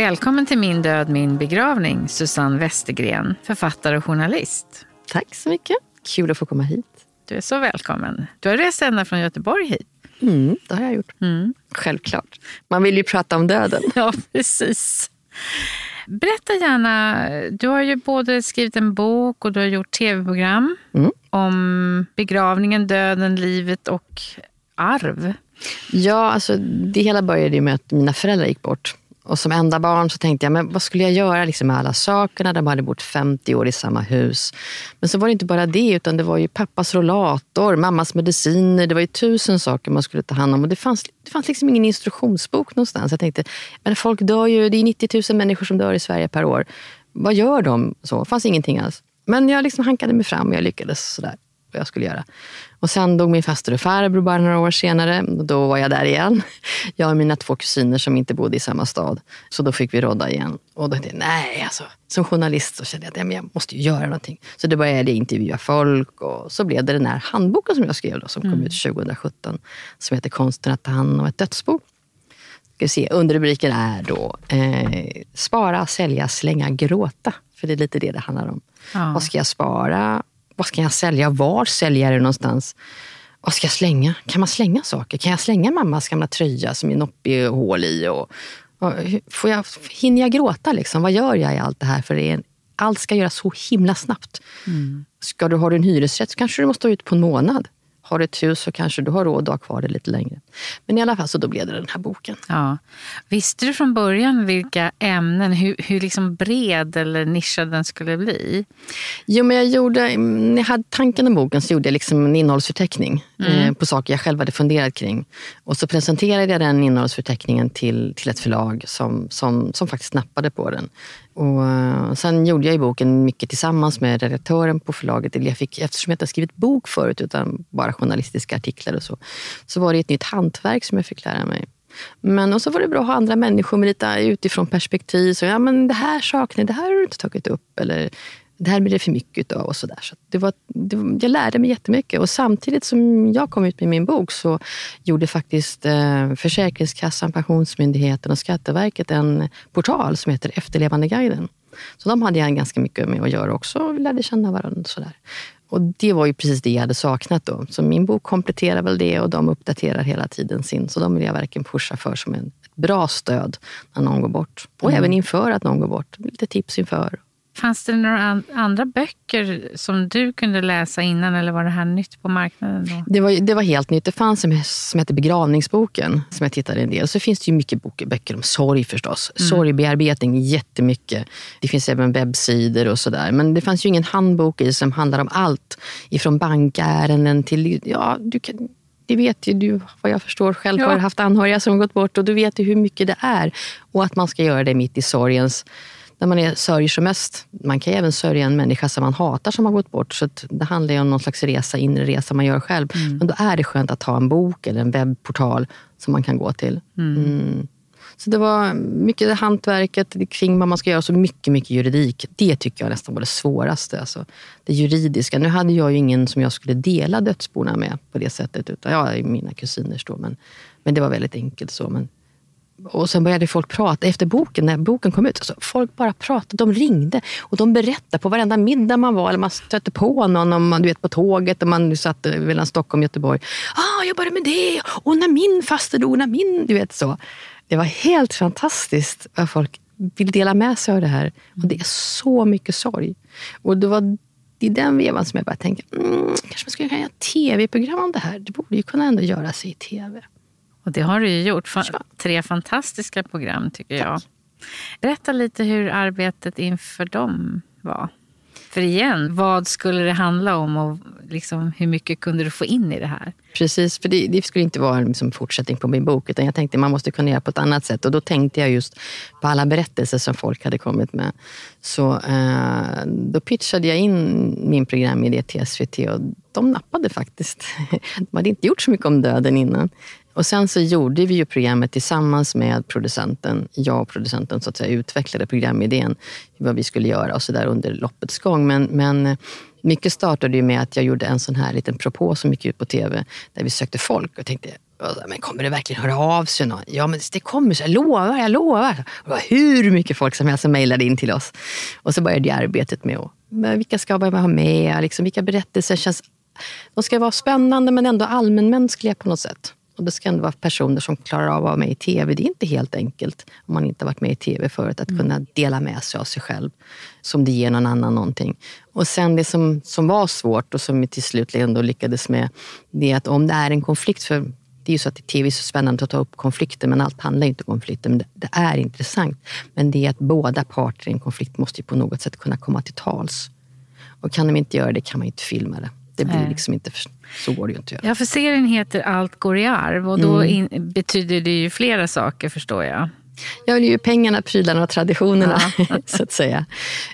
Välkommen till Min död, min begravning, Susanne Westergren, författare och journalist. Tack så mycket. Kul att få komma hit. Du är så välkommen. Du har rest ända från Göteborg hit. Mm, det har jag gjort. Mm. Självklart. Man vill ju prata om döden. Ja, precis. Berätta gärna. Du har ju både skrivit en bok och du har gjort tv-program mm. om begravningen, döden, livet och arv. Ja, alltså det hela började med att mina föräldrar gick bort. Och som enda barn så tänkte jag, men vad skulle jag göra liksom, med alla sakerna? De hade bott 50 år i samma hus. Men så var det inte bara det, utan det var ju pappas rollator, mammas mediciner. Det var ju tusen saker man skulle ta hand om. Och det fanns, det fanns liksom ingen instruktionsbok någonstans. Jag tänkte, men folk dör ju, det är 90 000 människor som dör i Sverige per år. Vad gör de? Så, det fanns ingenting alls. Men jag liksom hankade mig fram och jag lyckades sådär vad jag skulle göra. Och sen dog min faster och farbror bara några år senare. Då var jag där igen. Jag och mina två kusiner som inte bodde i samma stad. Så då fick vi rodda igen. Och då tänkte jag, nej alltså. Som journalist så kände jag att jag måste göra någonting. Så då började jag intervjua folk och så blev det den här handboken som jag skrev då, som mm. kom ut 2017. Som heter Konsten att ta hand om ett dödsbo. Ska se, underrubriken är då eh, Spara, sälja, slänga, gråta. För det är lite det det handlar om. Ja. Vad ska jag spara? Vad ska jag sälja? Var säljer jag det någonstans? Vad ska jag slänga? Kan man slänga saker? Kan jag slänga mammas gamla tröja som är noppig hål i? Och, och, får jag, hinner jag gråta? Liksom? Vad gör jag i allt det här? För det är, allt ska göras så himla snabbt. Mm. Ska du, du en hyresrätt så kanske du måste stå ut på en månad. Har du ett hus så kanske du har råd att ha kvar det lite längre. Men i alla fall så då blev det den här boken. Ja. Visste du från början vilka ämnen, hur, hur liksom bred eller nischad den skulle bli? Jo, men jag gjorde, när jag hade tanken om boken så gjorde jag liksom en innehållsförteckning mm. eh, på saker jag själv hade funderat kring. Och så presenterade jag den innehållsförteckningen till, till ett förlag som, som, som faktiskt nappade på den. Och eh, sen gjorde jag ju boken mycket tillsammans med redaktören på förlaget. Jag fick, eftersom jag inte skrivit bok förut, utan bara journalistiska artiklar och så, så var det ett nytt hantverk som jag fick lära mig. Men och så var det bra att ha andra människor med lite utifrån perspektiv. Så, ja, men det här saknar det här har du inte tagit upp. Eller det här blir det för mycket av och sådär. Så det var, det, jag lärde mig jättemycket. Och samtidigt som jag kom ut med min bok så gjorde faktiskt eh, Försäkringskassan, Pensionsmyndigheten och Skatteverket en portal som heter Efterlevandeguiden. Så de hade jag ganska mycket med att göra också. Vi lärde känna varandra. Sådär. Och det var ju precis det jag hade saknat då. Så min bok kompletterar väl det och de uppdaterar hela tiden sin. Så de vill jag verkligen pusha för som ett bra stöd när någon går bort. Och mm. även inför att någon går bort. Lite tips inför. Fanns det några andra böcker som du kunde läsa innan eller var det här nytt på marknaden? Då? Det, var, det var helt nytt. Det fanns en som hette Begravningsboken som jag tittade en del. Så finns det ju mycket böcker om sorg förstås. Mm. Sorgbearbetning, jättemycket. Det finns även webbsidor och sådär. Men det fanns ju ingen handbok i som handlar om allt. Ifrån bankärenden till... Ja, du kan, det vet ju du, vad jag förstår, själv ja. har haft anhöriga som gått bort och du vet ju hur mycket det är. Och att man ska göra det mitt i sorgens när man är, sörjer som mest. Man kan ju även sörja en människa som man hatar som har gått bort. Så det handlar ju om någon slags resa, inre resa man gör själv. Mm. Men då är det skönt att ha en bok eller en webbportal som man kan gå till. Mm. Mm. Så det var mycket hantverket kring vad man ska göra, så mycket, mycket juridik. Det tycker jag nästan var det svåraste. Alltså, det juridiska. Nu hade jag ju ingen som jag skulle dela dödsborna med på det sättet. Utan, ja, mina kusiner då, men, men det var väldigt enkelt så. Men och sen började folk prata efter boken, när boken kom ut. Alltså, folk bara pratade, de ringde och de berättade på varenda middag man var. Eller man stötte på någon om man, du vet, på tåget och man satt eh, mellan Stockholm och Göteborg. Ah, jag började med det och när min faster dog, när min... Du vet så. Det var helt fantastiskt vad folk vill dela med sig av det här. Och det är så mycket sorg. Och det var i den vevan som jag började tänka, mm, kanske man skulle kunna göra tv-program om det här. Det borde ju kunna ändå göra sig i tv. Och det har du ju gjort. Fa tre fantastiska program tycker jag. Berätta lite hur arbetet inför dem var. För igen, vad skulle det handla om och liksom, hur mycket kunde du få in i det här? Precis, för det, det skulle inte vara en liksom fortsättning på min bok, utan jag tänkte att man måste kunna göra på ett annat sätt. Och då tänkte jag just på alla berättelser som folk hade kommit med. Så eh, då pitchade jag in min programidé till SVT och de nappade faktiskt. De hade inte gjort så mycket om döden innan. Och sen så gjorde vi ju programmet tillsammans med producenten. Jag och producenten så att säga, utvecklade programidén, vad vi skulle göra och så där under loppets gång. Men, men eh, mycket startade ju med att jag gjorde en sån här liten propå som gick ut på tv där vi sökte folk och tänkte men kommer det verkligen höra av sig någon? Ja, men det kommer, så jag lovar, jag lovar. Och det var hur mycket folk som helst som mejlade in till oss. Och så började arbetet med att, vilka ska vi ha med? Liksom, vilka berättelser känns... De ska vara spännande men ändå allmänmänskliga på något sätt. Och det ska ändå vara personer som klarar av att vara med i tv. Det är inte helt enkelt om man inte har varit med i tv förut, att mm. kunna dela med sig av sig själv. Som det ger någon annan någonting. Och sen det som, som var svårt och som vi till slut ändå lyckades med, det är att om det är en konflikt, för det är ju så att i tv är så spännande att ta upp konflikter, men allt handlar inte om konflikter. Men det, det, är intressant. Men det är att båda parter i en konflikt måste på något sätt kunna komma till tals. Och kan de inte göra det kan man inte filma det. Det blir liksom inte, så går det ju inte att göra. Ja, för serien heter Allt går i arv och då mm. in, betyder det ju flera saker förstår jag. Ja, det är ju pengarna, prylarna och traditionerna, ja. så att säga.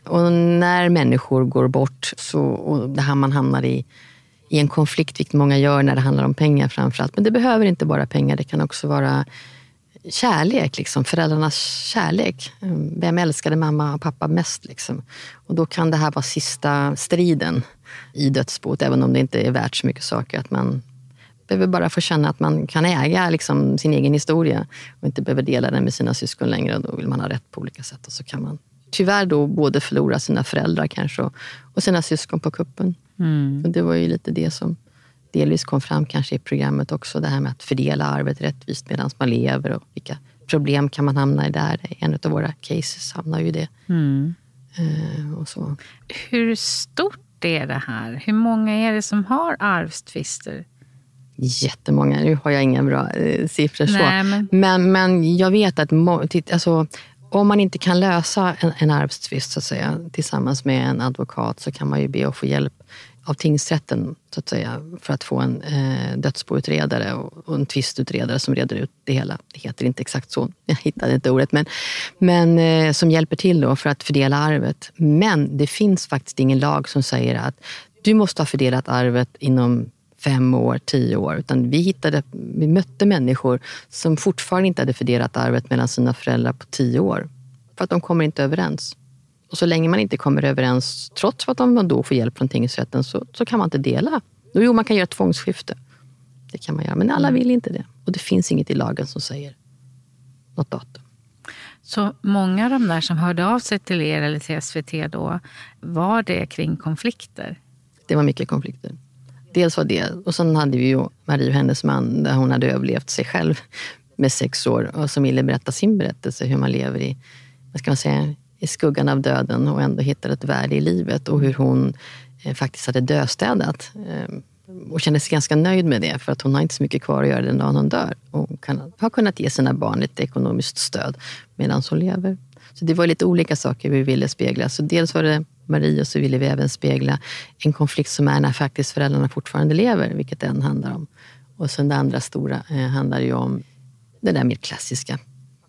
Och när människor går bort så, och det här man hamnar i, i en konflikt, vilket många gör när det handlar om pengar framförallt. Men det behöver inte bara pengar, det kan också vara kärlek, liksom, föräldrarnas kärlek. Vem älskade mamma och pappa mest? Liksom? Och då kan det här vara sista striden i dödsboet, även om det inte är värt så mycket saker. Att man behöver bara få känna att man kan äga liksom, sin egen historia och inte behöver dela den med sina syskon längre. Då vill man ha rätt på olika sätt. Och så kan man tyvärr då både förlora sina föräldrar kanske och, och sina syskon på kuppen. Mm. Och det var ju lite det som delvis kom fram kanske i programmet också. Det här med att fördela arvet rättvist medan man lever och vilka problem kan man hamna i där. En av våra cases hamnar ju i det. Mm. Uh, och så. Hur stort är det här? Hur många är det som har arvstvister? Jättemånga. Nu har jag inga bra eh, siffror. Nej, men... Men, men jag vet att alltså, om man inte kan lösa en, en arvstvist så att säga, tillsammans med en advokat så kan man ju be att få hjälp av tingsrätten så att säga, för att få en eh, dödsboutredare och, och en tvistutredare som reder ut det hela. Det heter inte exakt så, jag hittade inte ordet, men, men eh, som hjälper till då för att fördela arvet. Men det finns faktiskt ingen lag som säger att du måste ha fördelat arvet inom fem år, tio år. Utan vi, hittade, vi mötte människor som fortfarande inte hade fördelat arvet mellan sina föräldrar på tio år. För att de kommer inte överens. Och så länge man inte kommer överens, trots att man då får hjälp från tingsrätten, så, så kan man inte dela. Jo, man kan göra ett tvångsskifte. Det kan man göra, men alla vill inte det. Och det finns inget i lagen som säger något datum. Så många av de där som hörde av sig till er eller till SVT då, var det kring konflikter? Det var mycket konflikter. Dels var det, och sen hade vi ju Marie och hennes man, där hon hade överlevt sig själv med sex år och som ville berätta sin berättelse, hur man lever i, vad ska man säga, i skuggan av döden och ändå hittar ett värde i livet och hur hon eh, faktiskt hade döstädat eh, och kände sig ganska nöjd med det för att hon har inte så mycket kvar att göra den dagen hon dör. Och kan, har kunnat ge sina barn ett ekonomiskt stöd medan hon lever. Så det var lite olika saker vi ville spegla. Så dels var det Marie och så ville vi även spegla en konflikt som är när faktiskt föräldrarna fortfarande lever, vilket den handlar om. Och sen det andra stora eh, handlar ju om det där mer klassiska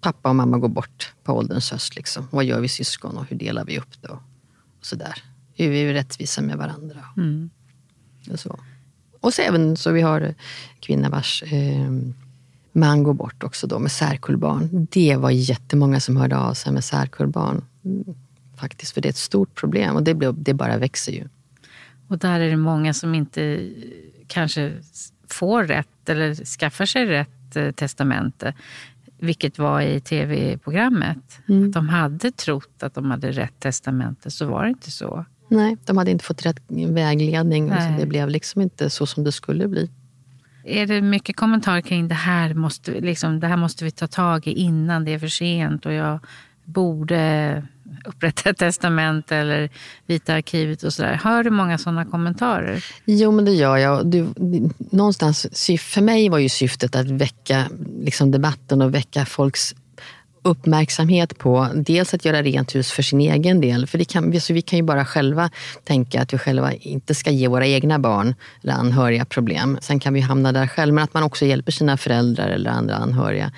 pappa och mamma går bort på ålderns höst. Liksom. Vad gör vi syskon och hur delar vi upp det? Och, och så där. Hur är vi rättvisa med varandra? Mm. Och, så. och så även så vi har kvinna vars eh, man går bort också då med särkullbarn. Det var jättemånga som hörde av sig med särkullbarn. Mm, faktiskt, för det är ett stort problem och det, blir, det bara växer ju. Och där är det många som inte kanske får rätt eller skaffar sig rätt eh, testamente vilket var i tv-programmet. Mm. Att de hade trott att de hade rätt testamente, så var det inte så. Nej, de hade inte fått rätt vägledning. Nej. Så det blev liksom inte så som det skulle bli. Är det mycket kommentarer kring det här måste, liksom, det här måste vi ta tag i innan det är för sent och jag borde upprätta ett testament eller Vita arkivet och sådär. Hör du många sådana kommentarer? Jo, men det gör jag. Du, någonstans, för mig var ju syftet att väcka liksom debatten och väcka folks uppmärksamhet på dels att göra rent hus för sin egen del. För det kan, alltså vi kan ju bara själva tänka att vi själva inte ska ge våra egna barn eller anhöriga problem. Sen kan vi hamna där själv, men att man också hjälper sina föräldrar eller andra anhöriga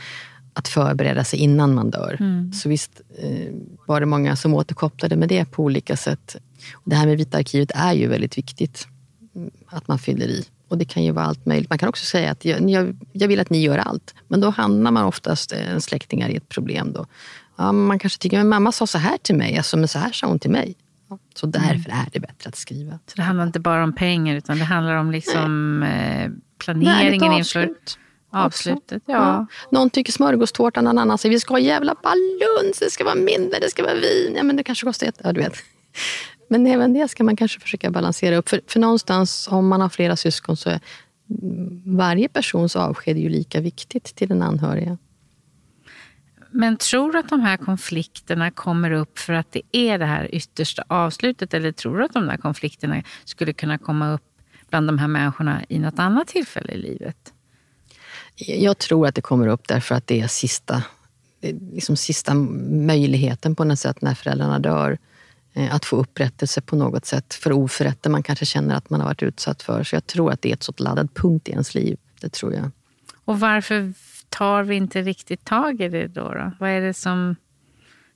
att förbereda sig innan man dör. Mm. Så visst eh, var det många som återkopplade med det på olika sätt. Det här med Vita arkivet är ju väldigt viktigt mm, att man fyller i. Och det kan ju vara allt möjligt. Man kan också säga att jag, jag vill att ni gör allt. Men då hamnar man oftast eh, släktingar i ett problem. Då. Ja, man kanske tycker, men mamma sa så här till mig, alltså, men så här sa hon till mig. Så mm. därför är det bättre att skriva. Så det handlar inte bara om pengar utan det handlar om liksom, eh, planeringen inför avslutet? Ja. ja. Någon tycker smörgåstårta, någon annan säger vi ska ha jävla baluns, det ska vara mindre, det ska vara vin. Ja, men det kanske kostar ett... Ja, du vet. Men även det ska man kanske försöka balansera upp. För, för någonstans, om man har flera syskon, så är varje persons avsked ju lika viktigt till den anhöriga. Men tror du att de här konflikterna kommer upp för att det är det här yttersta avslutet? Eller tror du att de där konflikterna skulle kunna komma upp bland de här människorna i något annat tillfälle i livet? Jag tror att det kommer upp därför att det är sista, liksom sista möjligheten på något sätt när föräldrarna dör. Eh, att få upprättelse på något sätt för oförrätter man kanske känner att man har varit utsatt för. Så jag tror att det är ett sånt laddad punkt i ens liv. Det tror jag. Och varför tar vi inte riktigt tag i det då? då? Vad är det som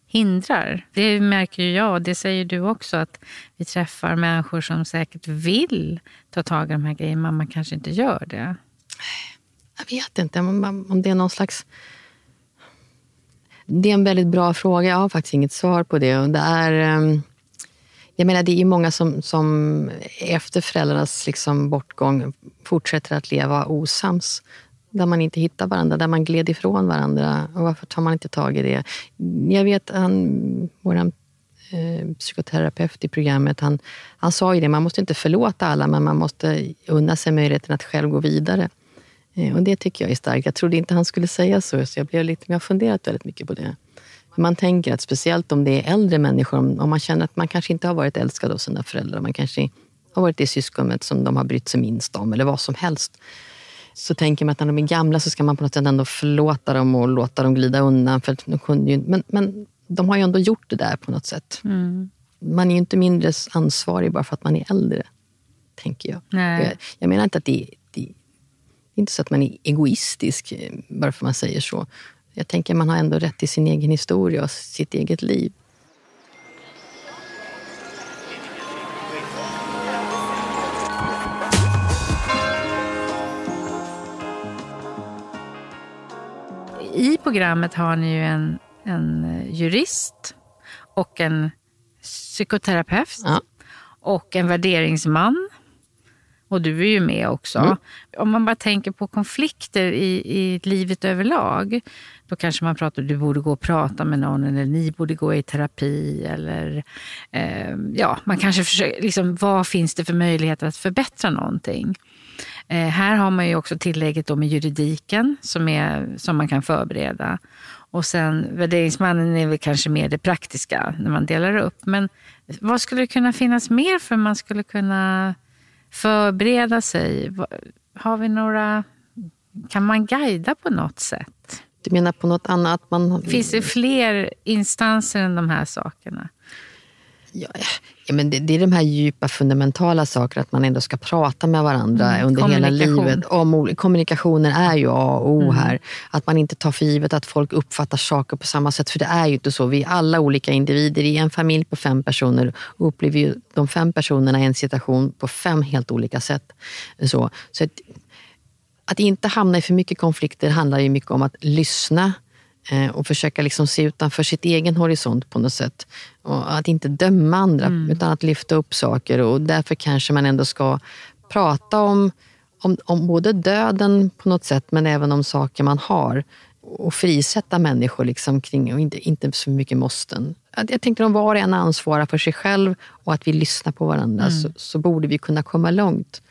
hindrar? Det märker ju jag, och det säger du också, att vi träffar människor som säkert vill ta tag i de här grejerna, men man kanske inte gör det. Jag vet inte om det är någon slags det är en väldigt bra fråga. Jag har faktiskt inget svar på det. det är, ehm, jag menar, det är många som, som efter föräldrarnas liksom bortgång fortsätter att leva osams. Där man inte hittar varandra, där man gled ifrån varandra. Och varför tar man inte tag i det? Jag vet, han, vår eh, psykoterapeut i programmet, han, han sa ju det, man måste inte förlåta alla, men man måste unna sig möjligheten att själv gå vidare. Eh, och det tycker jag är starkt. Jag trodde inte han skulle säga så, så jag blev lite, jag har funderat väldigt mycket på det. Man tänker att speciellt om det är äldre människor, om man känner att man kanske inte har varit älskad av sina föräldrar, man kanske har varit det syskonet som de har brytt sig minst om, eller vad som helst. Så tänker man att när de är gamla så ska man på något sätt ändå förlåta dem och låta dem glida undan. För de kunde ju, men, men de har ju ändå gjort det där på något sätt. Mm. Man är ju inte mindre ansvarig bara för att man är äldre, tänker jag. Jag, jag menar inte att det, det, är inte så att man är egoistisk eh, bara för man säger så. Jag tänker man har ändå rätt till sin egen historia och sitt eget liv. I programmet har ni ju en, en eh, jurist och en psykoterapeut ja. och en värderingsman och du är ju med också. Mm. Om man bara tänker på konflikter i, i livet överlag. Då kanske man pratar du borde gå och prata med någon eller ni borde gå i terapi. Eller eh, ja, man kanske försöker, liksom, vad finns det för möjligheter att förbättra någonting? Eh, här har man ju också tillägget då med juridiken som, är, som man kan förbereda. Och sen värderingsmannen är väl kanske mer det praktiska när man delar upp. Men vad skulle det kunna finnas mer för man skulle kunna förbereda sig? Har vi några... Kan man guida på något sätt? Du menar på något annat? Man... Finns det fler instanser än de här sakerna? Ja, ja, men det, det, är de här djupa fundamentala sakerna, att man ändå ska prata med varandra mm, under hela livet. Om, kommunikationen är ju A och O mm. här. Att man inte tar för givet att folk uppfattar saker på samma sätt. För det är ju inte så. Vi är alla olika individer. I en familj på fem personer upplever ju de fem personerna en situation på fem helt olika sätt. Så, så att, att inte hamna i för mycket konflikter handlar ju mycket om att lyssna och försöka liksom se utanför sitt egen horisont på något sätt. Och att inte döma andra, mm. utan att lyfta upp saker. Och därför kanske man ändå ska prata om, om, om både döden på något sätt, men även om saker man har. Och frisätta människor liksom kring, och inte, inte så mycket måsten. Jag tänkte om var och en ansvarar för sig själv och att vi lyssnar på varandra, mm. så, så borde vi kunna komma långt.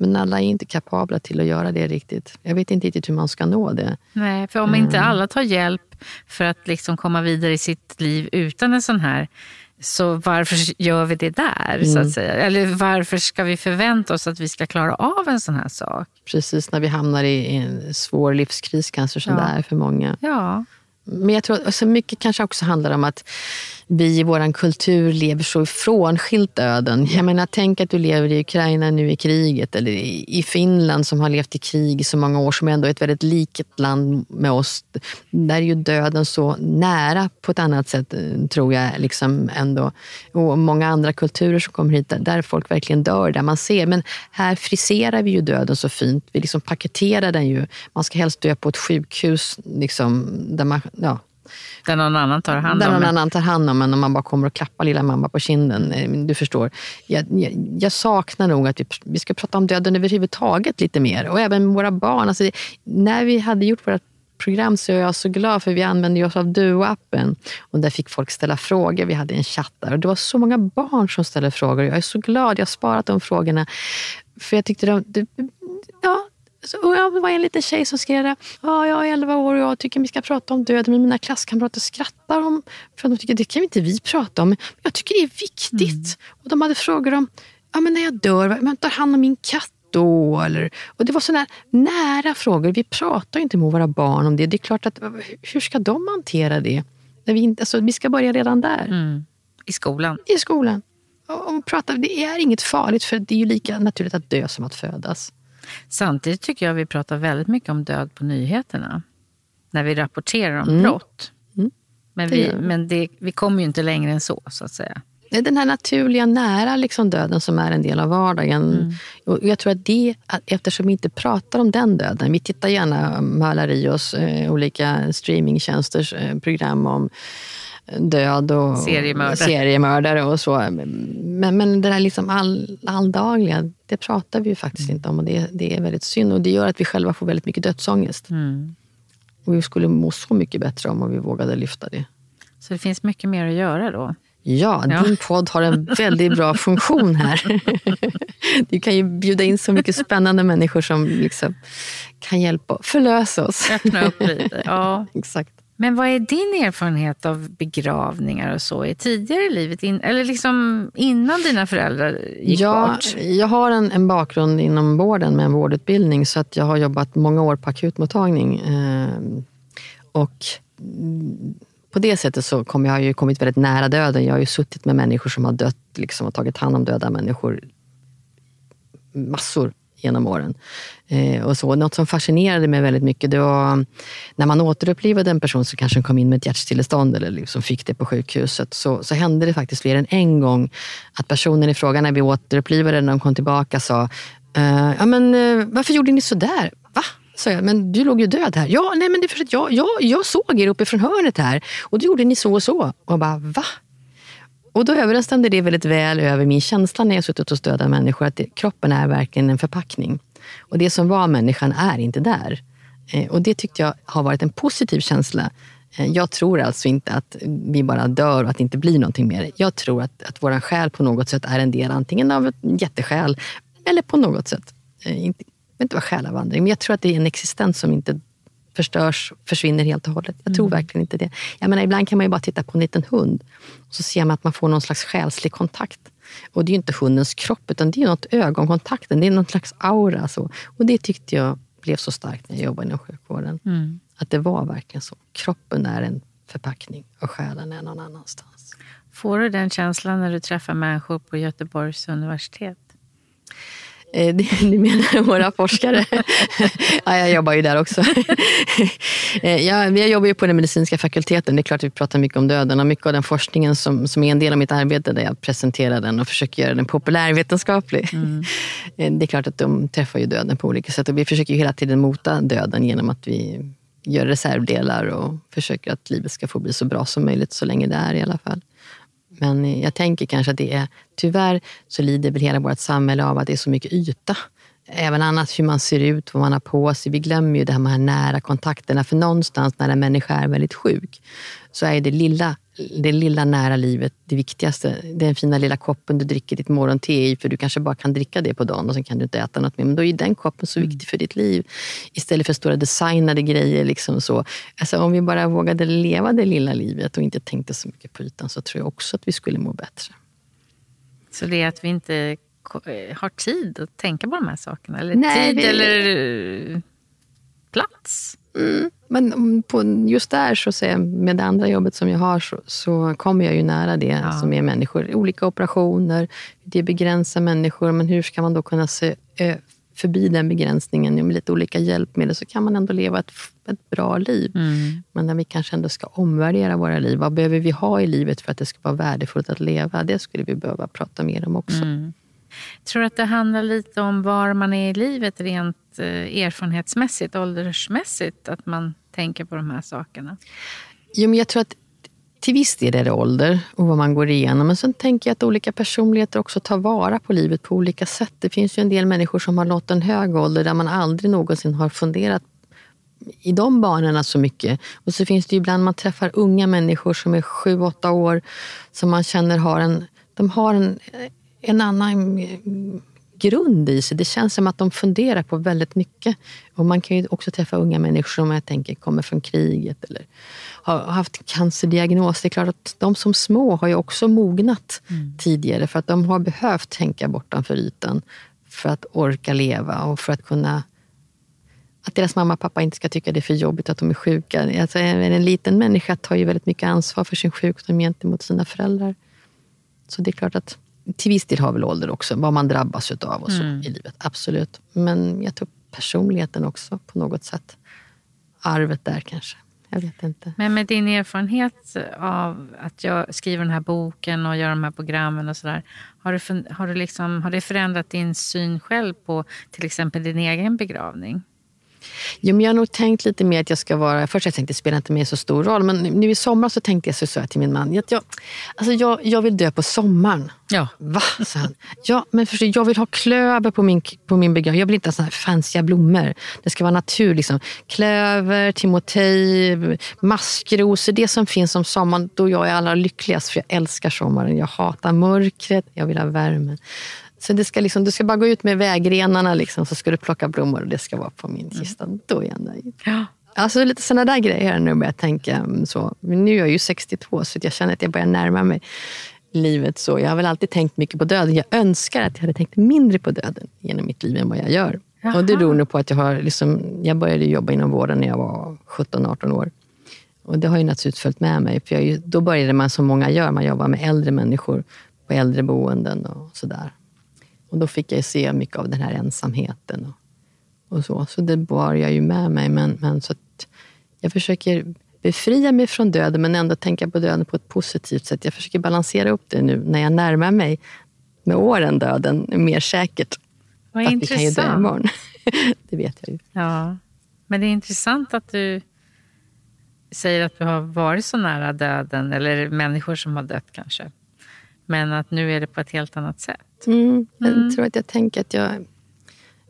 Men alla är inte kapabla till att göra det riktigt. Jag vet inte riktigt hur man ska nå det. Nej, för om inte mm. alla tar hjälp för att liksom komma vidare i sitt liv utan en sån här så varför gör vi det där? Mm. så att mm. säga? Eller varför ska vi förvänta oss att vi ska klara av en sån här sak? Precis, när vi hamnar i en svår livskris kanske som ja. det är för många. Ja. Men jag tror alltså mycket kanske också handlar om att vi i vår kultur lever så frånskilt döden. Jag menar, tänk att du lever i Ukraina nu i kriget eller i Finland som har levt i krig i så många år som ändå är ett väldigt likt land med oss. Där är ju döden så nära på ett annat sätt, eh, tror jag. Liksom ändå. Och många andra kulturer som kommer hit där folk verkligen dör, där man ser. Men här friserar vi ju döden så fint. Vi liksom paketerar den ju. Man ska helst dö på ett sjukhus liksom, där man ja, där någon annan tar hand om Där någon annan tar hand om en och man bara kommer och klappar lilla mamma på kinden. Eh, du förstår. Jag, jag, jag saknar nog att vi, vi ska prata om döden överhuvudtaget lite mer. Och även våra barn. Alltså, när vi hade gjort våra program så är jag så glad för vi använde oss av Duo-appen. Och där fick folk ställa frågor. Vi hade en chatt där och det var så många barn som ställde frågor. Jag är så glad jag har sparat de frågorna. För jag tyckte de, de ja, så, det var en liten tjej som skrev det. Ja, jag är 11 år och jag tycker vi ska prata om döden. Men mina klasskamrater skrattar om för de tycker det kan inte vi prata om. Men jag tycker det är viktigt. Mm. Och de hade frågor om, ja men när jag dör, vem tar hand om min katt då? Eller, och det var sådana nära frågor. Vi pratar inte med våra barn om det. Det är klart att, hur ska de hantera det? När vi, inte, alltså, vi ska börja redan där. Mm. I skolan? I skolan. Och, och prata, det är inget farligt för det är ju lika naturligt att dö som att födas. Samtidigt tycker jag vi pratar väldigt mycket om död på nyheterna. När vi rapporterar om mm. brott. Mm. Men, vi, men det, vi kommer ju inte längre än så, så att säga. Den här naturliga, nära liksom döden som är en del av vardagen. Mm. Och jag tror att det, eftersom vi inte pratar om den döden. Vi tittar gärna Malarios eh, olika streamingtjänsters eh, program om död och seriemördare, seriemördare och så. Men, men det där liksom all, alldagliga, det pratar vi ju faktiskt mm. inte om och det, det, är väldigt synd. Och det gör att vi själva får väldigt mycket dödsångest. Mm. Och vi skulle må så mycket bättre om vi vågade lyfta det. Så det finns mycket mer att göra då? Ja, ja, din podd har en väldigt bra funktion här. Du kan ju bjuda in så mycket spännande människor som liksom kan hjälpa förlösa oss. Öppna upp lite. Ja. Exakt. Men vad är din erfarenhet av begravningar och så i tidigare i livet? In, eller liksom innan dina föräldrar gick ja, bort? Jag har en, en, bakgrund inom vården med en vårdutbildning så att jag har jobbat många år på akutmottagning. Eh, och på det sättet så kom jag har ju kommit väldigt nära döden. Jag har ju suttit med människor som har dött liksom, och tagit hand om döda människor massor genom åren. Eh, och så. Något som fascinerade mig väldigt mycket det var när man återupplivade en person som kanske kom in med ett hjärtstillestånd eller liksom fick det på sjukhuset så, så hände det faktiskt fler än en gång att personen i fråga när vi återupplivade när de kom tillbaka sa eh, ja, men, eh, varför gjorde ni sådär? Va? sa jag, men du låg ju död här. Ja, nej men det är för att jag, jag, jag såg er uppifrån hörnet här och då gjorde ni så och så. Och jag bara, va? Och då överensstämde det väldigt väl över min känsla när jag suttit och stödat människor, att det, kroppen är verkligen en förpackning. Och det som var människan är inte där. Eh, och det tyckte jag har varit en positiv känsla. Eh, jag tror alltså inte att vi bara dör och att det inte blir någonting mer. Jag tror att, att vår själ på något sätt är en del antingen av ett jättesjäl eller på något sätt, eh, jag vet inte vad själavandring, men jag tror att det är en existens som inte förstörs, försvinner helt och hållet. Jag tror mm. verkligen inte det. Jag menar, ibland kan man ju bara titta på en liten hund och så ser man att man får någon slags själslig kontakt. Och det är ju inte hundens kropp, utan det är något ögonkontakten. Det är någon slags aura. Så. Och det tyckte jag blev så starkt när jag jobbade inom sjukvården. Mm. Att det var verkligen så. Kroppen är en förpackning och själen är någon annanstans. Får du den känslan när du träffar människor på Göteborgs universitet? Eh, du menar våra forskare? ja, jag jobbar ju där också. Eh, ja, jag jobbar ju på den medicinska fakulteten. Det är klart att vi pratar mycket om döden och mycket av den forskningen som, som är en del av mitt arbete där jag presenterar den och försöker göra den populärvetenskaplig. Mm. Eh, det är klart att de träffar ju döden på olika sätt och vi försöker hela tiden mota döden genom att vi gör reservdelar och försöker att livet ska få bli så bra som möjligt så länge det är i alla fall. Men jag tänker kanske att det är, tyvärr så lider väl hela vårt samhälle av att det är så mycket yta. Även annat hur man ser ut, vad man har på sig. Vi glömmer ju det här med de här nära kontakterna. För någonstans när en människa är väldigt sjuk så är det lilla det lilla nära livet det viktigaste. Den fina lilla koppen du dricker ditt morgonte i, för du kanske bara kan dricka det på dagen och sen kan du inte äta något mer. Men då är den koppen så viktig för ditt liv. Istället för stora designade grejer. Liksom så. Alltså, om vi bara vågade leva det lilla livet och inte tänkte så mycket på ytan så tror jag också att vi skulle må bättre. Så det är att vi inte eh, har tid att tänka på de här sakerna? Eller Nej, tid det... eller eh, plats? Mm. men på, just där, så säga, med det andra jobbet som jag har, så, så kommer jag ju nära det ja. som är människor. Olika operationer, det begränsar människor, men hur ska man då kunna se förbi den begränsningen med lite olika hjälpmedel så kan man ändå leva ett, ett bra liv. Mm. Men när vi kanske ändå ska omvärdera våra liv. Vad behöver vi ha i livet för att det ska vara värdefullt att leva? Det skulle vi behöva prata mer om också. Mm. Tror du att det handlar lite om var man är i livet rent eh, erfarenhetsmässigt, åldersmässigt? Att man tänker på de här sakerna? Jo, men jag tror att till viss del är det ålder och vad man går igenom. Men sen tänker jag att olika personligheter också tar vara på livet på olika sätt. Det finns ju en del människor som har nått en hög ålder där man aldrig någonsin har funderat i de banorna så mycket. Och så finns det ju ibland man träffar unga människor som är sju, åtta år som man känner har en, de har en, en annan grund i sig. Det känns som att de funderar på väldigt mycket. Och man kan ju också träffa unga människor som jag tänker kommer från kriget eller har haft cancerdiagnos. Det är klart att de som små har ju också mognat mm. tidigare för att de har behövt tänka bortanför ytan för att orka leva och för att kunna att deras mamma och pappa inte ska tycka det är för jobbigt att de är sjuka. Alltså, en liten människa tar ju väldigt mycket ansvar för sin sjukdom gentemot sina föräldrar. Så det är klart att till viss del har väl ålder också, vad man drabbas av och så mm. i livet. Absolut. Men jag tror personligheten också på något sätt. Arvet där kanske. Jag vet inte. Men med din erfarenhet av att jag skriver den här boken och gör de här programmen och sådär. Har, du, har, du liksom, har det förändrat din syn själv på till exempel din egen begravning? Jo, men jag har nog tänkt lite mer att jag ska vara... Först jag tänkte det spelar inte mer så stor roll, men nu i sommar så tänkte jag så, så till min man. Att jag, alltså jag, jag vill dö på sommaren. Ja. Va? sa han. Ja, men förstå, jag vill ha klöver på min, på min begravning. Jag vill inte ha såna här fancy blommor. Det ska vara natur. Liksom. Klöver, timotej, maskrosor. Det som finns om sommaren, då jag är allra lyckligast. För jag älskar sommaren. Jag hatar mörkret. Jag vill ha värmen. Så det ska liksom, du ska bara gå ut med vägrenarna liksom, så ska du plocka blommor och det ska vara på min mm. kista. Mm. Då är jag nöjd. Ja. Alltså lite sådana där grejer nu börjar jag tänka. Mm, så. Nu är jag ju 62 så jag känner att jag börjar närma mig livet. så. Jag har väl alltid tänkt mycket på döden. Jag önskar att jag hade tänkt mindre på döden genom mitt liv än vad jag gör. Jaha. Och det beror nog på att jag har liksom, jag började jobba inom vården när jag var 17-18 år. Och det har ju naturligtvis följt med mig. För ju, då började man som många gör, man jobbar med äldre människor på äldreboenden och sådär. Och då fick jag se mycket av den här ensamheten. Och, och så. så det bar jag ju med mig. Men, men så jag försöker befria mig från döden men ändå tänka på döden på ett positivt sätt. Jag försöker balansera upp det nu när jag närmar mig med åren döden mer säkert. Vad att intressant. vi kan ju dö imorgon. det vet jag ju. Ja, men det är intressant att du säger att du har varit så nära döden, eller människor som har dött kanske. Men att nu är det på ett helt annat sätt. Mm. Jag mm. tror att jag tänker att jag...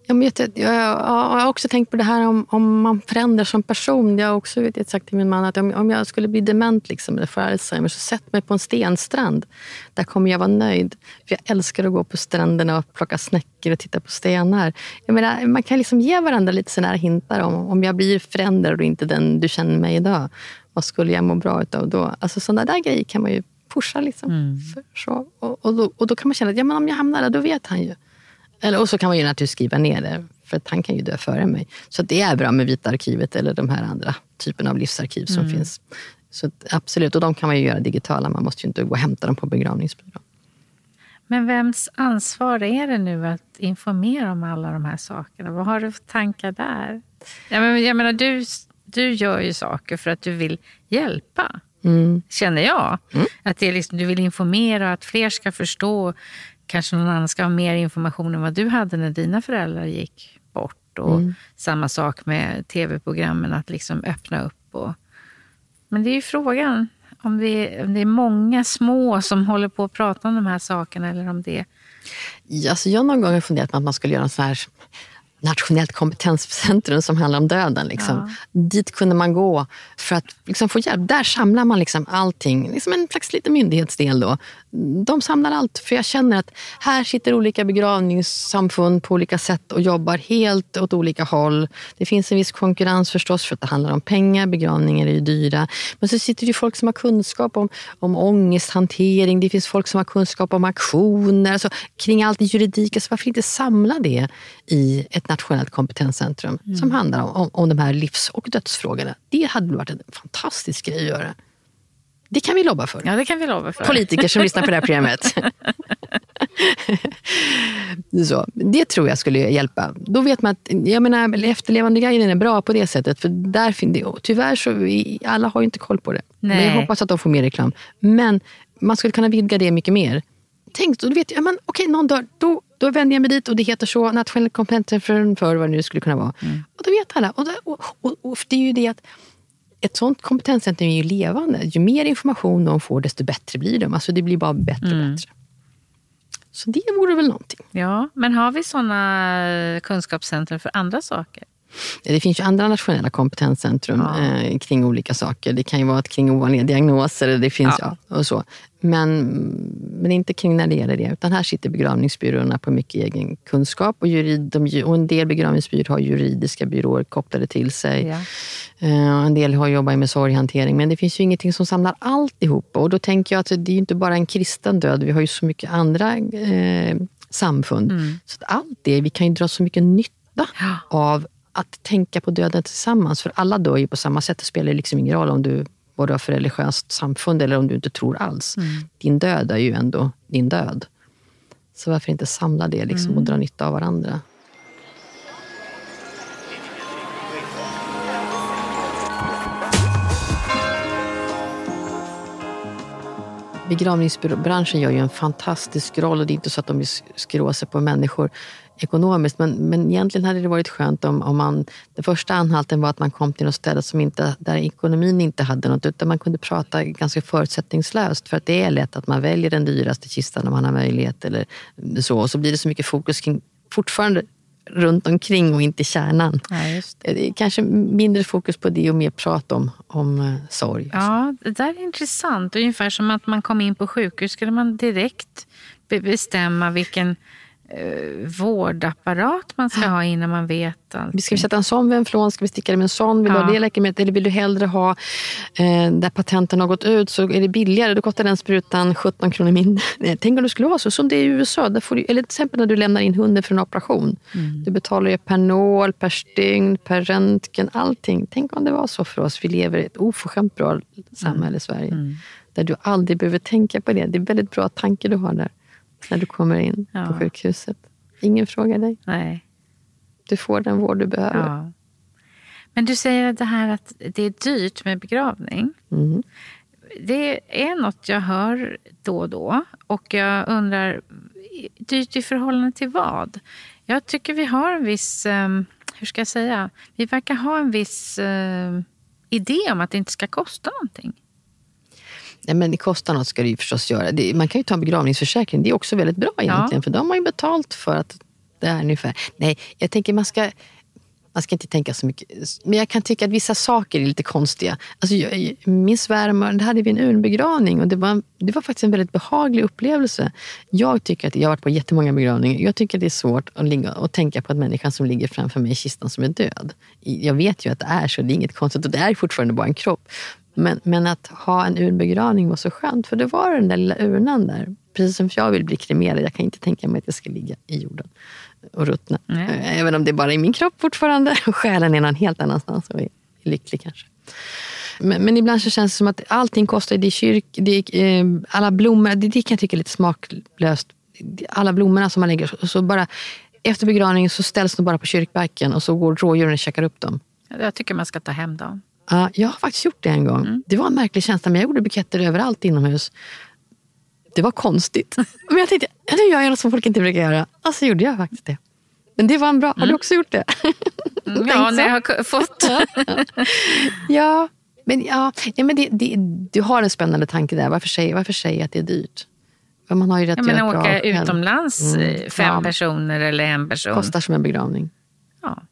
Jag, vet, jag, jag, jag har också tänkt på det här om, om man förändras som person. Jag har också vet, jag sagt till min man att om, om jag skulle bli dement liksom, eller få Alzheimer så sätt mig på en stenstrand. Där kommer jag vara nöjd. För Jag älskar att gå på stränderna och plocka snäckor och titta på stenar. Jag menar, man kan liksom ge varandra lite sådana hintar om om jag blir förändrad och inte den du känner mig idag. Vad skulle jag må bra av då? Alltså, sådana där grejer kan man ju pusha. Liksom. Mm. så. Och, och, då, och då kan man känna att ja, men om jag hamnar där, då vet han ju. Eller, och så kan man ju naturligtvis skriva ner det, för att han kan ju dö före mig. Så det är bra med Vita arkivet eller de här andra typerna av livsarkiv som mm. finns. Så absolut, och de kan man ju göra digitala. Man måste ju inte gå och hämta dem på begravningsbyrån. Men vems ansvar är det nu att informera om alla de här sakerna? Vad har du för tankar där? Jag menar, jag menar du, du gör ju saker för att du vill hjälpa. Mm. Känner jag. Mm. Att det är liksom, du vill informera, att fler ska förstå. Kanske någon annan ska ha mer information än vad du hade när dina föräldrar gick bort. Och mm. Samma sak med tv-programmen, att liksom öppna upp. Och... Men det är ju frågan om det, om det är många små som håller på att prata om de här sakerna eller om det... Alltså jag någon gång funderat på att man skulle göra en sån här nationellt kompetenscentrum som handlar om döden. Liksom. Ja. Dit kunde man gå för att liksom, få hjälp. Där samlar man liksom allting. Liksom en slags liten myndighetsdel. Då. De samlar allt. För jag känner att här sitter olika begravningssamfund på olika sätt och jobbar helt åt olika håll. Det finns en viss konkurrens förstås för att det handlar om pengar. Begravningar är ju dyra. Men så sitter det folk som har kunskap om, om ångesthantering. Det finns folk som har kunskap om aktioner. Alltså, kring allt i juridik. Alltså, varför inte samla det i ett nationellt kompetenscentrum mm. som handlar om, om, om de här livs och dödsfrågorna. Det hade varit en fantastisk grej att göra. Det kan vi lobba för. Ja, det kan vi lobba för. Politiker som lyssnar på det här programmet. så, det tror jag skulle hjälpa. Då vet man att jag menar, efterlevandeguiden är bra på det sättet. För där finns det, tyvärr så vi, alla har ju inte koll på det. Nej. Men jag hoppas att de får mer reklam. Men man skulle kunna vidga det mycket mer. Tänk, då vet jag, men, okej, någon dör. Då, då vänder jag mig dit och det heter så, nationell kompetens för, för vad det nu skulle kunna vara. Mm. Och då vet alla. Och, och, och, och det är ju det att ett sånt kompetenscentrum är ju levande. Ju mer information de får, desto bättre blir de. Alltså det blir bara bättre och mm. bättre. Så det vore väl någonting. Ja, men har vi såna kunskapscentrum för andra saker? Det finns ju andra nationella kompetenscentrum ja. eh, kring olika saker. Det kan ju vara kring ovanliga diagnoser. Det finns, ja. ja. och så. Men, men inte kring när det gäller det. Utan här sitter begravningsbyråerna på mycket egen kunskap. Och, jurid, de, och en del begravningsbyråer har juridiska byråer kopplade till sig. Ja. Eh, en del har jobbat med sorghantering. Men det finns ju ingenting som samlar alltihop. Och då tänker jag att det är inte bara en kristen död. Vi har ju så mycket andra eh, samfund. Mm. Så allt det, vi kan ju dra så mycket nytta av att tänka på döden tillsammans. För alla dör ju på samma sätt. Det spelar liksom ingen roll om du vad du har för religiöst samfund eller om du inte tror alls. Mm. Din död är ju ändå din död. Så varför inte samla det liksom mm. och dra nytta av varandra? Begravningsbranschen gör ju en fantastisk roll och det är inte så att de vill skrå sig på människor ekonomiskt. Men, men egentligen hade det varit skönt om, om man... Den första anhalten var att man kom till något ställe som inte, där ekonomin inte hade något, utan man kunde prata ganska förutsättningslöst. För att det är lätt att man väljer den dyraste kistan om man har möjlighet. eller så. Och så blir det så mycket fokus kring, fortfarande runt omkring och inte kärnan. Ja, är kanske mindre fokus på det och mer prat om, om uh, sorg. Ja, det där är intressant. Ungefär som att man kom in på sjukhus skulle man direkt bestämma vilken eh, vårdapparat man ska ha innan man vet allt. Ska vi sätta en sån vid en flån? Ska vi sticka det med en sån? Vill ja. du ha det läkemedlet? Eller vill du hellre ha eh, där patenten har gått ut så är det billigare. Då kostar den sprutan 17 kronor mindre. Tänk om det skulle vara så. Som det är i USA. Där får du, eller till exempel när du lämnar in hunden för en operation. Mm. Du betalar ju per nål, per stygn, per röntgen, allting. Tänk om det var så för oss. Vi lever i ett oförskämt bra samhälle i mm. Sverige. Mm. Där du aldrig behöver tänka på det. Det är väldigt bra tanke du har där när du kommer in ja. på sjukhuset. Ingen frågar dig. Nej. Du får den vård du behöver. Ja. Men du säger det här att det är dyrt med begravning. Mm. Det är något jag hör då och då. Och jag undrar, dyrt i förhållande till vad? Jag tycker vi har en viss, ehm, hur ska jag säga, vi verkar ha en viss ehm, idé om att det inte ska kosta någonting. Nej, men det kostar något ska det ju förstås göra. Det, man kan ju ta en begravningsförsäkring. Det är också väldigt bra egentligen. Ja. För de har ju betalt för att det är ungefär. Nej, jag tänker man ska man ska inte tänka så mycket. Men jag kan tycka att vissa saker är lite konstiga. Alltså, jag, min svärmor, det hade vi en urnbegravning och det var, det var faktiskt en väldigt behaglig upplevelse. Jag tycker att, jag har varit på jättemånga begravningar. Jag tycker att det är svårt att, ligga och tänka på att människan som ligger framför mig i kistan som är död. Jag vet ju att det är så, det är inget konstigt och det är fortfarande bara en kropp. Men, men att ha en urnbegravning var så skönt, för det var den där lilla urnan där. Precis som jag vill bli kremerad, jag kan inte tänka mig att jag ska ligga i jorden och ruttna. Nej. Även om det är bara är i min kropp fortfarande. Själen är någon helt annanstans och är lycklig kanske. Men, men, ibland så känns det som att allting kostar. Det är kyrk, det är, eh, alla blommor, det, det kan jag tycka är lite smaklöst. Alla blommorna som man lägger, så bara, efter begravningen så ställs de bara på kyrkbacken och så går rådjuren och käkar upp dem. Jag tycker man ska ta hem dem. Ja, jag har faktiskt gjort det en gång. Mm. Det var en märklig känsla, men jag gjorde buketter överallt inomhus. Det var konstigt. Men jag tänkte, nu gör jag något som folk inte brukar göra. Och så gjorde jag faktiskt det. Men det var en bra... Har du mm. också gjort det? Mm, ja, när jag har fått. ja, men, ja, ja, men det, det, du har en spännande tanke där. Varför säger, varför säger jag att det är dyrt? För man har ju rätt ja, men att åka utomlands, mm. Eh, fem ja. personer eller en person. Kostar som en begravning. Ja.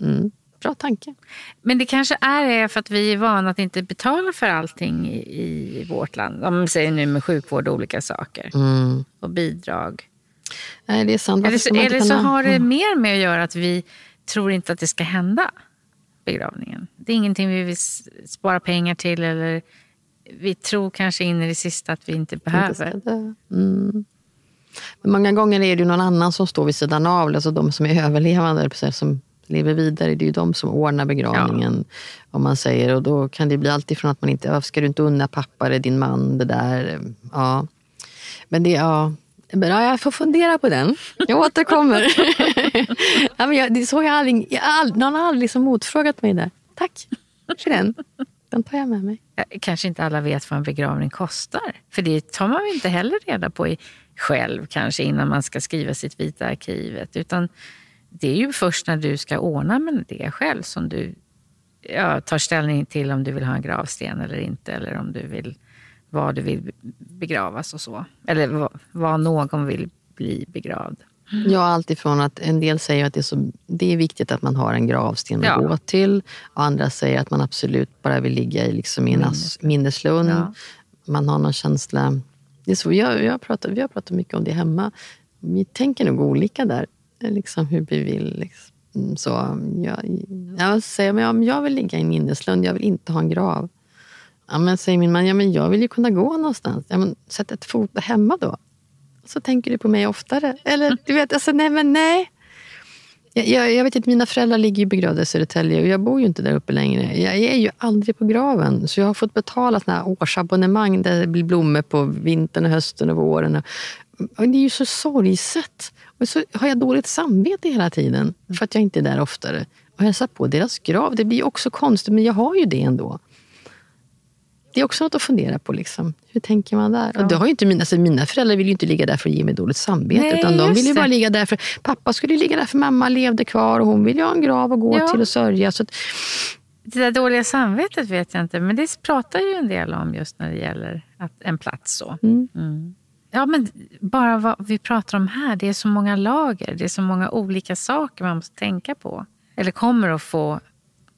Mm. Bra tanke. Men det kanske är för att vi är vana att inte betala för allting i, vårt land. Om man säger nu med sjukvård och olika saker. Mm. Och bidrag. Nej, det är sant. Eller, så, eller så har det mm. mer med att göra att vi tror inte att det ska hända. Begravningen. Det är ingenting vi vill spara pengar till. Eller vi tror kanske in i det sista att vi inte behöver. Inte mm. Men många gånger är det ju någon annan som står vid sidan av, alltså de som är överlevande, som lever vidare. Det är ju de som ordnar begravningen. Ja. Om man säger. Och då kan det bli allt ifrån att man inte, ska du inte unna pappa eller din man det där? Ja. Men det, ja. Men, ja, jag får fundera på den. Jag återkommer. ja, men jag, det, så jag aldrig, jag all, någon har aldrig liksom motfrågat mig där. Tack för den. Den tar jag med mig. Kanske inte alla vet vad en begravning kostar. För det tar man inte heller reda på själv kanske innan man ska skriva sitt vita arkivet. Utan det är ju först när du ska ordna med det själv som du ja, tar ställning till om du vill ha en gravsten eller inte. Eller om du vill, var du vill begravas och så. Eller vad någon vill bli begravd. Ja, alltifrån att en del säger att det är, så, det är viktigt att man har en gravsten att ja. gå till. Och andra säger att man absolut bara vill ligga i liksom en minneslund. Ja. Man har någon känsla. Det är så, jag, jag pratar, vi har pratat mycket om det hemma. Vi tänker nog olika där liksom hur vi vill. Liksom. Mm, så jag, jag säger men jag vill ligga i en minneslund, jag vill inte ha en grav. Ja, men säger min man, ja, men jag vill ju kunna gå någonstans. Ja, men sätt ett foto hemma då. Så tänker du på mig oftare. Eller du vet, alltså nej men nej. Jag, jag, jag vet att mina föräldrar ligger begravda i Södertälje och jag bor ju inte där uppe längre. Jag är ju aldrig på graven. Så jag har fått betala såna här årsabonnemang där det blir blommor på vintern, och hösten och våren. Och det är ju så sorgset. Och så har jag dåligt samvete hela tiden för att jag inte är där oftare. Och hälsar på deras grav. Det blir också konstigt, men jag har ju det ändå. Det är också något att fundera på. Liksom. Hur tänker man där? Ja. Och det har inte mina, alltså mina föräldrar vill ju inte ligga där för att ge mig dåligt samvete. Nej, utan de vill ju bara ligga där för... Pappa skulle ligga där för mamma levde kvar och hon vill ju ha en grav att gå ja. till och sörja. Så att, det där dåliga samvetet vet jag inte, men det pratar ju en del om just när det gäller att, en plats. så. Mm. Mm. Ja, men bara vad vi pratar om här, det är så många lager, det är så många olika saker man måste tänka på. Eller kommer att få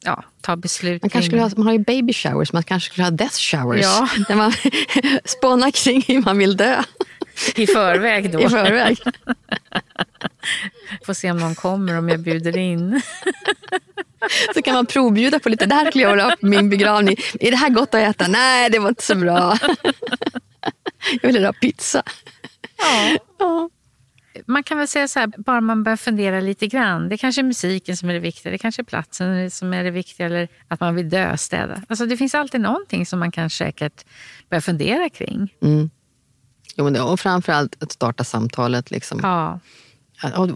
ja, ta beslut man, kanske skulle ha, man har ju baby showers, man kanske skulle ha death showers. Ja. Där man spånar kring hur man vill dö. I förväg då. I förväg. Får se om någon kommer om jag bjuder in. Så kan man provbjuda på lite. Det här skulle jag vilja ha på min begravning. Är det här gott att äta? Nej, det var inte så bra. Jag vill ha pizza. Ja. ja. Man kan väl säga så här, bara man börjar fundera lite grann. Det är kanske är musiken som är det viktiga, det kanske är platsen som är det viktiga eller att man vill döstäda. Alltså det finns alltid någonting som man kan säkert börja fundera kring. Mm. Jo, och framförallt att starta samtalet. Liksom. Ja.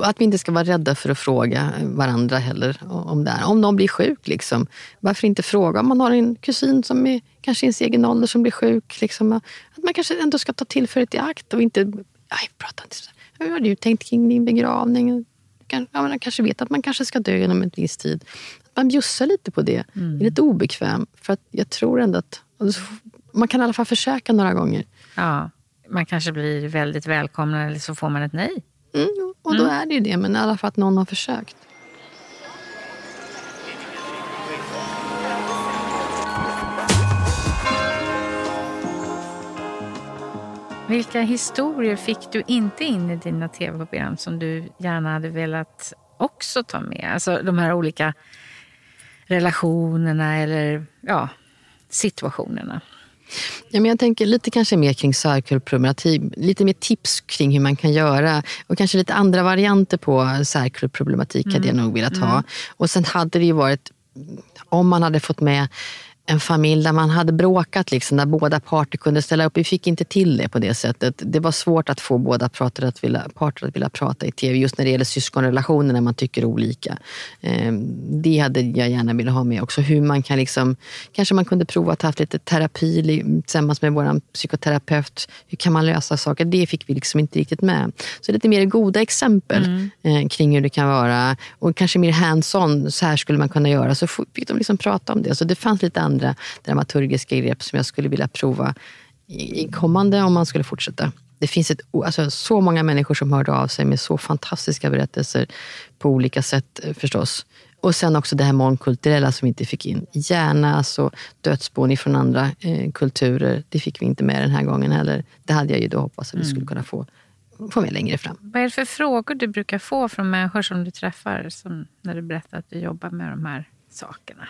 Att vi inte ska vara rädda för att fråga varandra heller om det här. Om någon blir sjuk, liksom, varför inte fråga om man har en kusin som är kanske i ens egen ålder som blir sjuk. Liksom, att man kanske ändå ska ta tillfället i akt och inte... Nej, prata inte så. Hur har du tänkt kring din begravning? Ja, man kanske vet att man kanske ska dö inom en viss tid. Att man bjussar lite på det. Mm. är lite obekväm. För att jag tror ändå att... Man kan i alla fall försöka några gånger. Ja, man kanske blir väldigt välkomnad eller så får man ett nej. Mm, och då mm. är det ju det, men i alla fall att någon har försökt. Vilka historier fick du inte in i dina tv-program som du gärna hade velat också ta med? Alltså de här olika relationerna eller ja, situationerna. Ja, men jag tänker lite kanske mer kring särkullproblematik, lite mer tips kring hur man kan göra och kanske lite andra varianter på särkullproblematik mm. hade jag mm. nog velat ha. Mm. Och sen hade det ju varit, om man hade fått med en familj där man hade bråkat, liksom, där båda parter kunde ställa upp. Vi fick inte till det på det sättet. Det var svårt att få båda parter att vilja, parter att vilja prata i tv, just när det gäller syskonrelationer, när man tycker olika. Ehm, det hade jag gärna velat ha med också. Hur man kan liksom, kanske man kunde prova att ha lite terapi tillsammans med vår psykoterapeut. Hur kan man lösa saker? Det fick vi liksom inte riktigt med. Så lite mer goda exempel mm. Eh, kring hur det kan vara. Och kanske mer hands-on, så här skulle man kunna göra. Så fick de liksom prata om det. Så det fanns lite andra andra dramaturgiska grepp som jag skulle vilja prova i kommande om man skulle fortsätta. Det finns ett, alltså, så många människor som hörde av sig med så fantastiska berättelser på olika sätt eh, förstås. Och sen också det här mångkulturella som vi inte fick in. Gärna alltså dödsbon från andra eh, kulturer. Det fick vi inte med den här gången heller. Det hade jag ju då hoppats att vi mm. skulle kunna få, få med längre fram. Vad är det för frågor du brukar få från människor som du träffar som när du berättar att du jobbar med de här sakerna?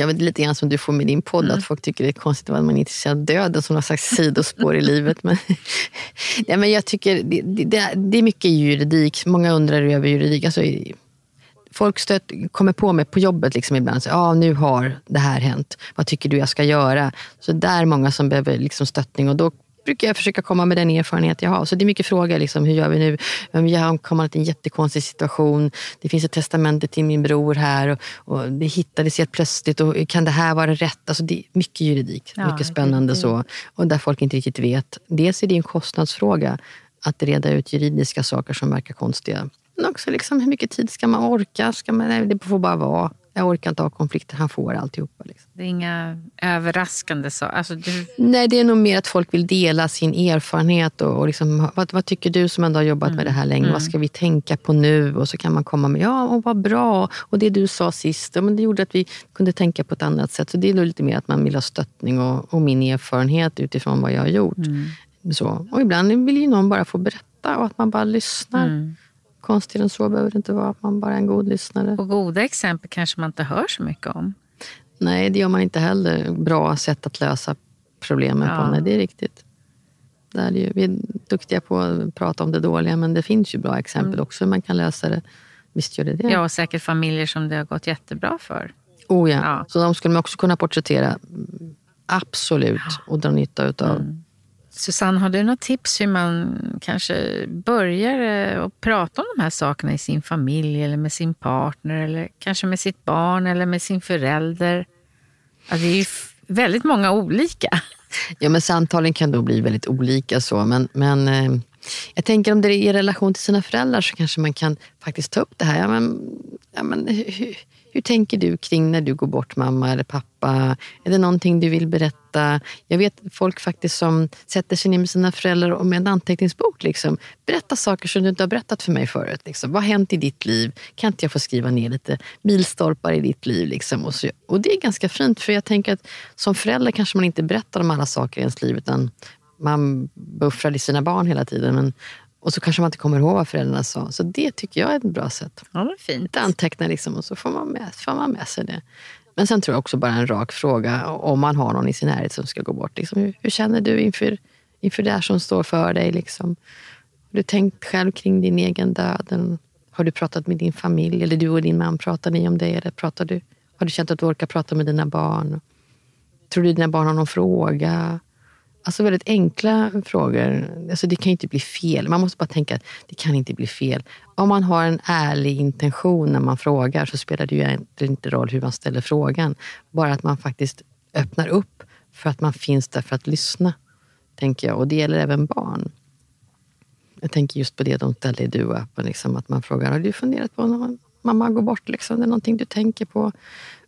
Ja, men det är lite grann som du får med din podd, mm. att folk tycker det är konstigt att man är intresserad av döden som någon slags sidospår i livet. Men, ja, men jag tycker det, det, det, är mycket juridik. Många undrar över juridik. Alltså, folk stött, kommer på mig på jobbet liksom ibland. Ja, ah, nu har det här hänt. Vad tycker du jag ska göra? Så det är många som behöver liksom stöttning och då brukar jag försöka komma med den erfarenhet jag har. Så det är mycket frågor. Liksom, hur gör vi nu? Jag har kommit i en jättekonstig situation. Det finns ett testamente till min bror här och, och det hittades helt plötsligt. Och kan det här vara rätt? Alltså, det är mycket juridik. Ja, mycket spännande så. Och där folk inte riktigt vet. Dels är det en kostnadsfråga att reda ut juridiska saker som verkar konstiga. Men också liksom, hur mycket tid ska man orka? Ska man, nej, det får bara vara. Jag orkar inte ha konflikter, han får alltihopa. Liksom. Det är inga överraskande saker? Alltså, du... Nej, det är nog mer att folk vill dela sin erfarenhet. Och, och liksom, vad, vad, tycker du som ändå har jobbat mm. med det här länge? Mm. Vad ska vi tänka på nu? Och så kan man komma med, ja, och vad bra. Och det du sa sist, ja, men det gjorde att vi kunde tänka på ett annat sätt. Så det är nog lite mer att man vill ha stöttning och, och min erfarenhet utifrån vad jag har gjort. Mm. Så. Och ibland vill ju någon bara få berätta och att man bara lyssnar. Konstigare än så behöver det inte vara. Att man bara är en god lyssnare. Och goda exempel kanske man inte hör så mycket om. Nej, det gör man inte heller. Bra sätt att lösa problemen ja. på. Nej, det är riktigt. Det är ju, vi är duktiga på att prata om det dåliga, men det finns ju bra exempel mm. också hur man kan lösa det. Visst gör det det. Ja, och säkert familjer som det har gått jättebra för. Oh ja. ja. Så de skulle man också kunna porträttera. Absolut. Och dra nytta utav. Mm. Susanne, har du något tips hur man kanske börjar eh, att prata om de här sakerna i sin familj eller med sin partner eller kanske med sitt barn eller med sin förälder? Ja, det är ju väldigt många olika. Ja, men samtalen kan då bli väldigt olika. så, men, men eh, jag tänker om det är i relation till sina föräldrar så kanske man kan faktiskt ta upp det här. Ja, men, ja, men, hur, hur tänker du kring när du går bort mamma eller pappa? Är det någonting du vill berätta? Jag vet folk faktiskt som sätter sig ner med sina föräldrar och med en anteckningsbok liksom, berättar saker som du inte har berättat för mig förut. Liksom. Vad har hänt i ditt liv? Kan inte jag få skriva ner lite milstolpar i ditt liv? Liksom? Och, så, och det är ganska fint för jag tänker att som förälder kanske man inte berättar om alla saker i ens liv utan man buffrar i sina barn hela tiden. Men och så kanske man inte kommer ihåg vad föräldrarna sa. Så det tycker jag är ett bra sätt. Ja, det är fint. Anteckna liksom och så får man, med, får man med sig det. Men sen tror jag också bara en rak fråga om man har någon i sin närhet som ska gå bort. Liksom, hur, hur, känner du inför, inför det som står för dig? Liksom? Har du tänkt själv kring din egen död? Har du pratat med din familj? Eller du och din man, pratar ni om det? Eller pratar du, har du känt att du orkar prata med dina barn? Tror du dina barn har någon fråga? Alltså väldigt enkla frågor. Alltså det kan inte bli fel. Man måste bara tänka att det kan inte bli fel. Om man har en ärlig intention när man frågar så spelar det ju egentligen inte roll hur man ställer frågan. Bara att man faktiskt öppnar upp för att man finns där för att lyssna. tänker jag. Och det gäller även barn. Jag tänker just på det de ställde i Duo-appen. Liksom, att man frågar, har du funderat på när mamma går bort? Liksom, det är någonting du tänker på?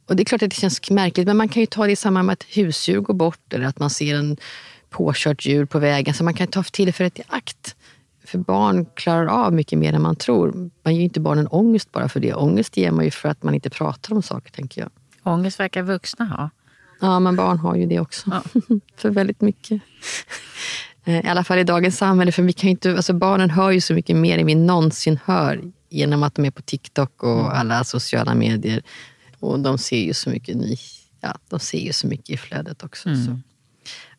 Och Det är klart att det känns märkligt, men man kan ju ta det i samband med att husdjur går bort eller att man ser en påkört djur på vägen. Så man kan ta tillfället i akt. För barn klarar av mycket mer än man tror. Man ger inte barnen ångest bara för det. Ångest ger man ju för att man inte pratar om saker, tänker jag. Ångest verkar vuxna ha. Ja, men barn har ju det också. Ja. för väldigt mycket. Eh, I alla fall i dagens samhälle. För vi kan inte, alltså barnen hör ju så mycket mer än vi någonsin hör genom att de är på TikTok och mm. alla sociala medier. Och de ser ju så mycket ny, ja, de ser ju så mycket i flödet också. Mm.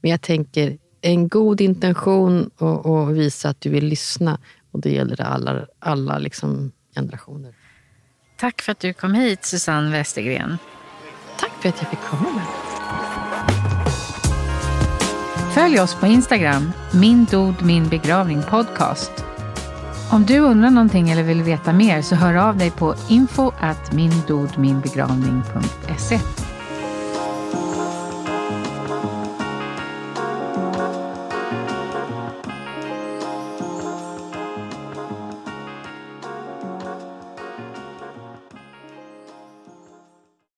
Men jag tänker, en god intention och, och visa att du vill lyssna. Och det gäller alla, alla liksom generationer. Tack för att du kom hit, Susanne Westergren. Tack för att jag fick komma. Följ oss på Instagram, min dod min begravning podcast. Om du undrar någonting eller vill veta mer så hör av dig på info at mindodminbegravning.se.